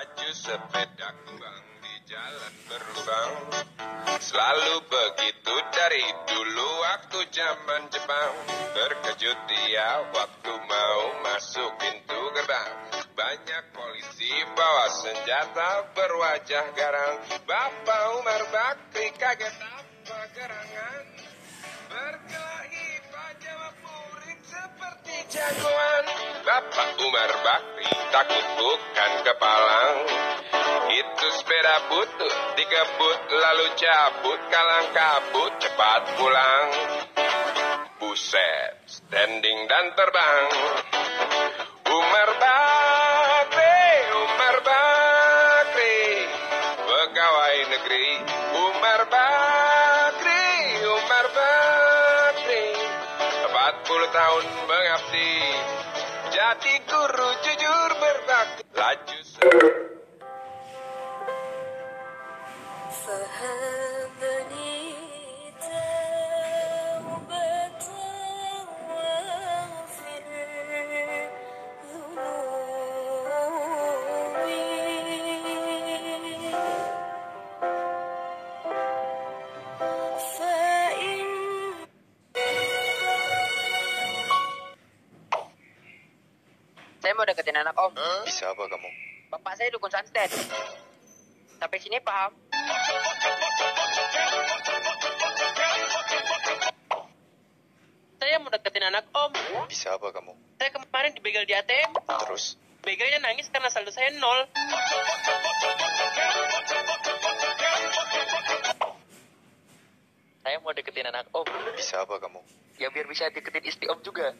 Laju sepeda bang di jalan berlubang Selalu begitu dari dulu waktu zaman Jepang. Terkejut dia waktu mau masuk pintu gerbang. Banyak polisi bawa senjata berwajah garang. Bapak Umar Bakri kaget apa gerangan? Berkelahi Umar Bakri takut bukan kepalang. Itu sepeda butut dikebut lalu cabut Kalang kabut cepat pulang. Buset standing dan terbang. Umar Bakri, Umar Bakri Pegawai negeri. Umar Bakri, Umar Bakri 40 tahun mengabdi Jati guru jujur berbakti. Laju se Sehari Saya mau deketin anak om. Bisa apa kamu? Bapak saya dukun santet. Sampai sini paham? Saya mau deketin anak om. Bisa apa kamu? Saya kemarin dibegal di ATM. Terus? Begalnya nangis karena saldo saya nol. Saya mau deketin anak om. Bisa apa kamu? Ya biar bisa deketin istri om juga.